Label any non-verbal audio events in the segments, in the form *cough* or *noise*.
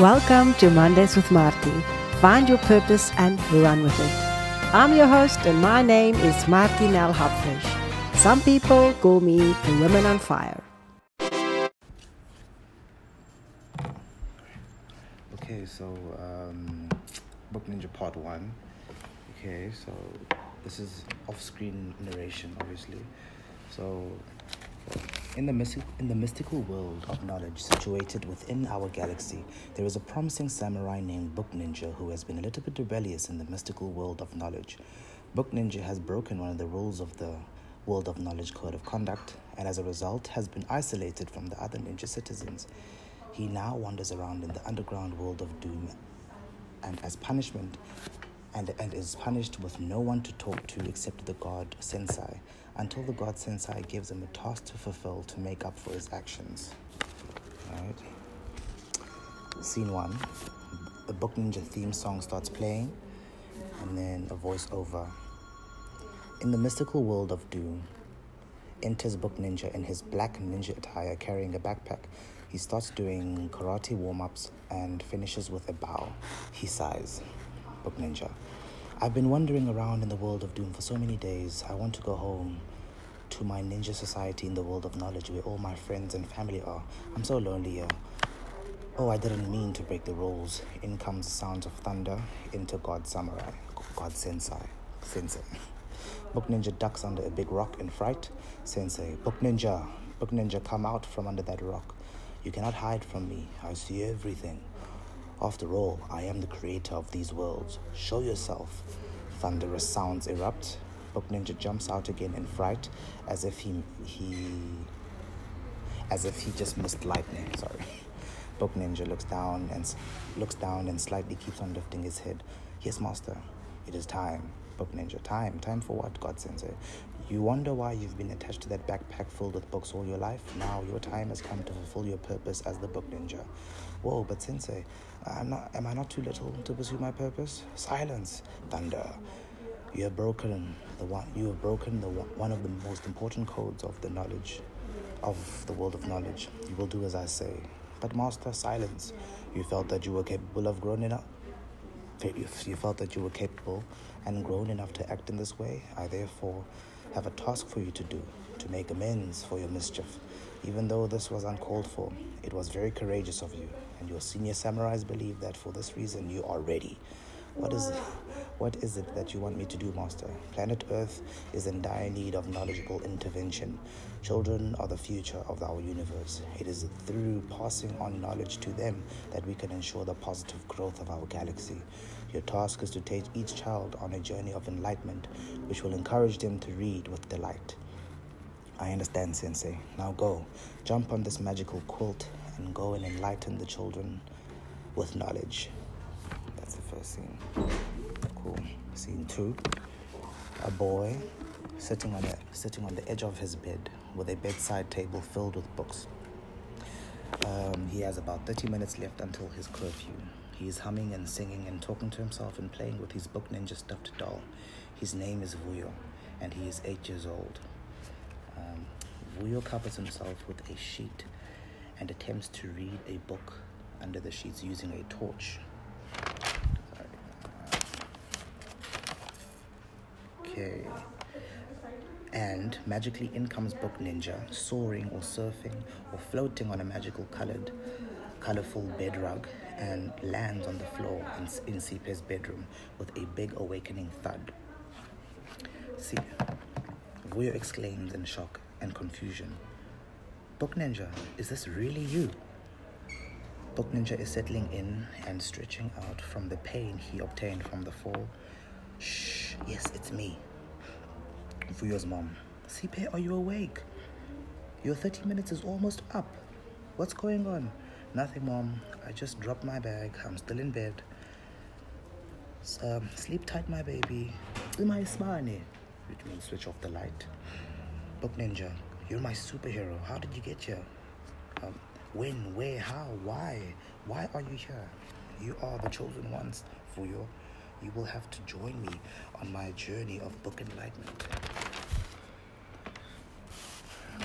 Welcome to Mondays with Marty. Find your purpose and run with it. I'm your host, and my name is Marty Nell Hopfish. Some people call me the Woman on Fire. Okay, so um, Book Ninja Part 1. Okay, so this is off screen narration, obviously. So, in the, mystic, in the mystical world of knowledge situated within our galaxy, there is a promising samurai named Book Ninja who has been a little bit rebellious in the mystical world of knowledge. Book Ninja has broken one of the rules of the World of Knowledge Code of Conduct and as a result has been isolated from the other ninja citizens. He now wanders around in the underground world of doom and as punishment and, and is punished with no one to talk to except the god Sensei until the god Sensei gives him a task to fulfill to make up for his actions. Alright. Scene one. The Book Ninja theme song starts playing and then a voiceover. In the mystical world of doom, enters Book Ninja in his black ninja attire carrying a backpack. He starts doing karate warm ups and finishes with a bow. He sighs. Book Ninja. I've been wandering around in the world of doom for so many days. I want to go home to my ninja society in the world of knowledge where all my friends and family are. I'm so lonely here. Oh, I didn't mean to break the rules. In comes the sounds of thunder into God Samurai, God Sensei, Sensei. Book Ninja ducks under a big rock in fright. Sensei, Book Ninja, Book Ninja, come out from under that rock. You cannot hide from me. I see everything. After all, I am the creator of these worlds. Show yourself. Thunderous sounds erupt. Book Ninja jumps out again in fright, as if he he as if he just missed lightning. *laughs* Sorry. Book Ninja looks down and looks down and slightly keeps on lifting his head. Yes, master. It is time. Book Ninja, time. Time for what, God Sensei? You wonder why you've been attached to that backpack filled with books all your life? Now your time has come to fulfill your purpose as the Book Ninja. Whoa, but Sensei, I'm not, am I not too little to pursue my purpose? Silence, thunder. You have broken the one. You have broken the one one of the most important codes of the knowledge, of the world of knowledge. You will do as I say. But master, silence. You felt that you were capable of growing up. If you felt that you were capable and grown enough to act in this way, I therefore have a task for you to do to make amends for your mischief. Even though this was uncalled for, it was very courageous of you, and your senior samurais believe that for this reason you are ready. What is what is it that you want me to do, Master? Planet Earth is in dire need of knowledgeable intervention. Children are the future of our universe. It is through passing on knowledge to them that we can ensure the positive growth of our galaxy. Your task is to take each child on a journey of enlightenment, which will encourage them to read with delight. I understand, Sensei. Now go, jump on this magical quilt and go and enlighten the children with knowledge. That's the first scene. Scene two. A boy sitting on a, sitting on the edge of his bed with a bedside table filled with books. Um, he has about 30 minutes left until his curfew. He is humming and singing and talking to himself and playing with his Book Ninja stuffed doll. His name is Vuyo, and he is eight years old. Um, Vuyo covers himself with a sheet and attempts to read a book under the sheets using a torch. Okay. And magically in comes Book Ninja, soaring or surfing or floating on a magical colored, colorful bed rug and lands on the floor in, in Sipe's bedroom with a big awakening thud. See, Vuyo exclaims in shock and confusion. Book Ninja, is this really you? Book Ninja is settling in and stretching out from the pain he obtained from the fall. Shh, yes, it's me. Vuyo's mom. Sipe, are you awake? Your 30 minutes is almost up. What's going on? Nothing, mom. I just dropped my bag. I'm still in bed. S- Um, sleep tight, my baby. My smani, which means switch off the light. Book Ninja, you're my superhero. How did you get here? Um, when, where, how, why? Why are you here? You are the chosen ones, Vuyo. You will have to join me on my journey of book enlightenment.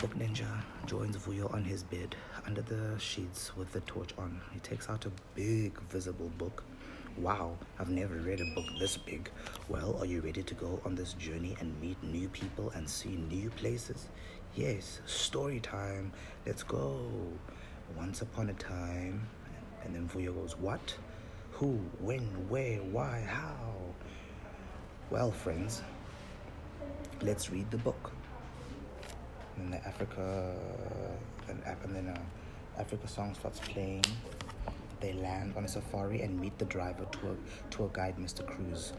Book Ninja joins Vuyo on his bed under the sheets with the torch on. He takes out a big visible book. Wow, I've never read a book this big. Well, are you ready to go on this journey and meet new people and see new places? Yes, story time. Let's go. Once upon a time. And then Vuyo goes, What? Who? When? Where? Why? How? Well, friends, let's read the book. And then the Africa, and, and then uh, Africa song starts playing. They land on a safari and meet the driver, tour, tour guide Mr. Cruz.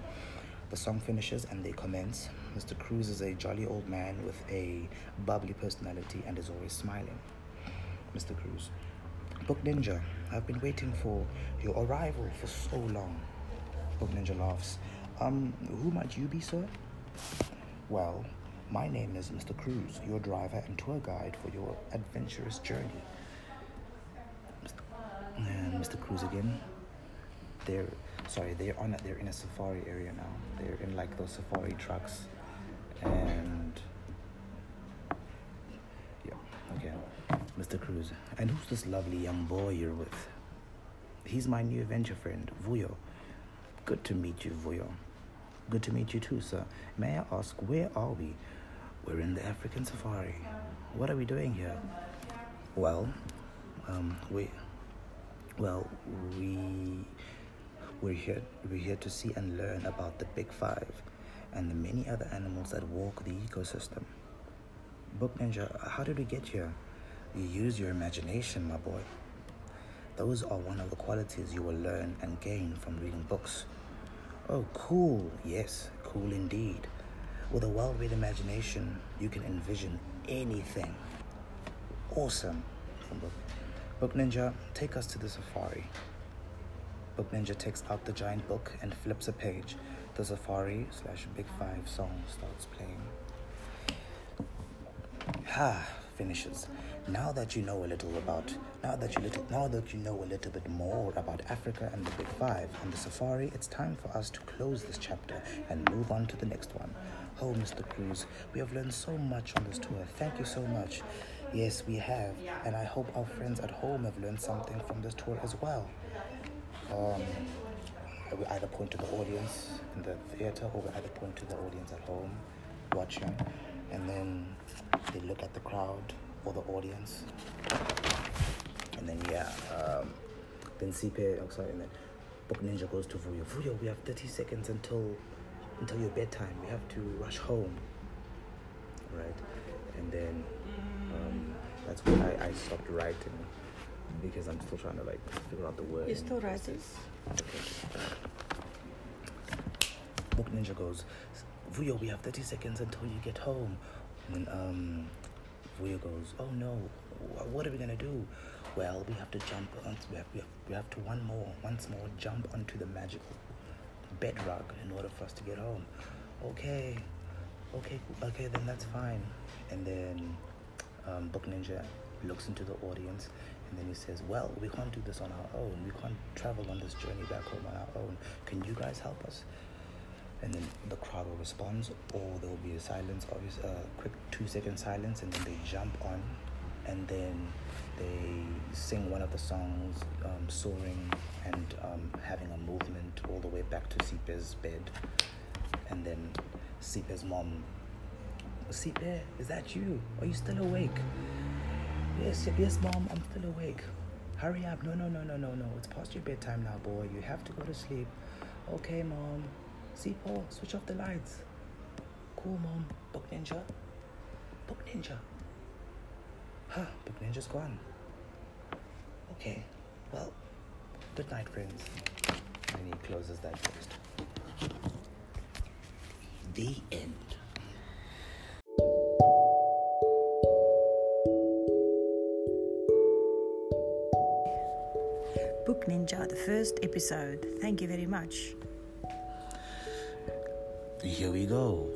The song finishes and they commence. Mr. Cruz is a jolly old man with a bubbly personality and is always smiling. Mr. Cruz. Book Ninja, I've been waiting for your arrival for so long. Book Ninja laughs. Um, who might you be, sir? Well, my name is Mr. Cruz, your driver and tour guide for your adventurous journey. And Mr. Cruz again. They're sorry, they're on they're in a safari area now. They're in like those safari trucks and yeah, okay. Mr. Cruz. And who's this lovely young boy you're with? He's my new adventure friend, Vuyo. Good to meet you, Vuyo. Good to meet you too, sir. May I ask, where are we? We're in the African safari. What are we doing here? Well, um, we, well, we, we're here, we're here to see and learn about the Big Five and the many other animals that walk the ecosystem. Book Ninja, how did we get here? You use your imagination, my boy. Those are one of the qualities you will learn and gain from reading books. Oh, cool. Yes, cool indeed. With a well read imagination, you can envision anything. Awesome. Book. book Ninja, take us to the safari. Book Ninja takes out the giant book and flips a page. The safari slash Big Five song starts playing. Ha! Finishes. Now that you know a little about, now that you little, now that you know a little bit more about Africa and the Big Five and the safari, it's time for us to close this chapter and move on to the next one. Oh, Mr. Cruz, we have learned so much on this tour. Thank you so much. Yes, we have, and I hope our friends at home have learned something from this tour as well. Um, we either point to the audience in the theater or we either point to the audience at home watching, and then they look at the crowd or the audience. And then yeah, um, then CP, oh sorry, and then Book Ninja goes to Vuyo. Vuyo, we have 30 seconds until until your bedtime. We have to rush home. Right? And then um, that's when I, I stopped writing because I'm still trying to like figure out the words. You're still writing? Okay. Book Ninja goes, Vuyo, we have 30 seconds until you get home. And um, Vuyo goes, oh no, what are we gonna do? Well, we have to jump on, we have, we have, we have to one more, once more, jump onto the magical bedrock in order for us to get home. Okay, okay, okay, then that's fine. And then um, Book Ninja looks into the audience and then he says, Well, we can't do this on our own. We can't travel on this journey back home on our own. Can you guys help us? And then the crowd will respond, or there will be a silence, obvious, a uh, quick two second silence, and then they jump on, and then they sing one of the songs, um, soaring and um, having a movement all the way back to Sipe's bed. And then Sipe's mom, Sipe, is that you? Are you still awake? Yes, yes, mom, I'm still awake. Hurry up. No, no, no, no, no, no. It's past your bedtime now, boy. You have to go to sleep. Okay, mom. See, Paul, switch off the lights. Cool, mom. Book Ninja. Book Ninja. Huh, Book Ninja's gone. Okay, well, good night, friends. And he closes that first. The end. Book Ninja, the first episode. Thank you very much. Here we go.